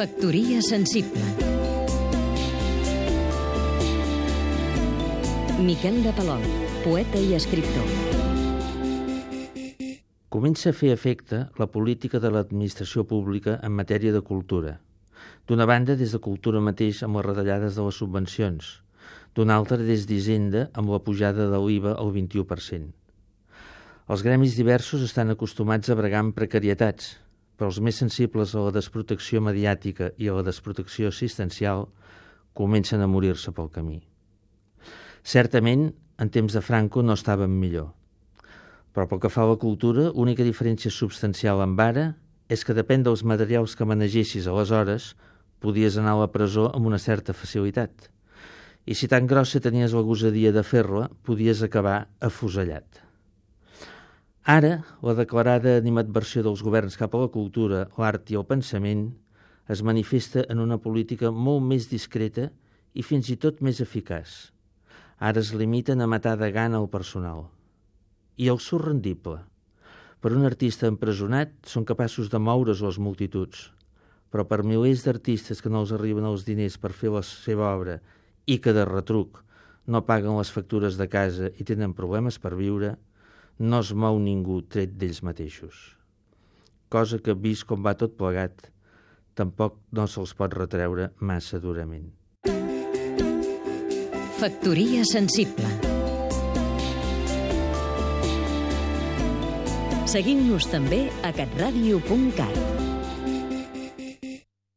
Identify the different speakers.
Speaker 1: Factoria sensible Miquel de Palol, poeta i escriptor
Speaker 2: Comença a fer efecte la política de l'administració pública en matèria de cultura. D'una banda, des de cultura mateix amb les retallades de les subvencions, d'una altra des d'Hisenda amb la pujada de l'IVA al 21%. Els gremis diversos estan acostumats a bregar amb precarietats, però els més sensibles a la desprotecció mediàtica i a la desprotecció assistencial comencen a morir-se pel camí. Certament, en temps de Franco no estàvem millor. Però pel que fa a la cultura, l'única diferència substancial amb ara és que depèn dels materials que manegessis aleshores, podies anar a la presó amb una certa facilitat. I si tan grossa tenies la gosadia de fer-la, podies acabar afusellat. Ara, la declarada animadversió dels governs cap a la cultura, l'art i el pensament es manifesta en una política molt més discreta i fins i tot més eficaç. Ara es limiten a matar de gana el personal. I el surt rendible. Per un artista empresonat són capaços de moure's les multituds, però per milers d'artistes que no els arriben els diners per fer la seva obra i que de retruc no paguen les factures de casa i tenen problemes per viure, no es mou ningú tret d'ells mateixos. Cosa que, vist com va tot plegat, tampoc no se'ls pot retreure massa durament.
Speaker 1: Factoria sensible Seguim-nos també a catradio.cat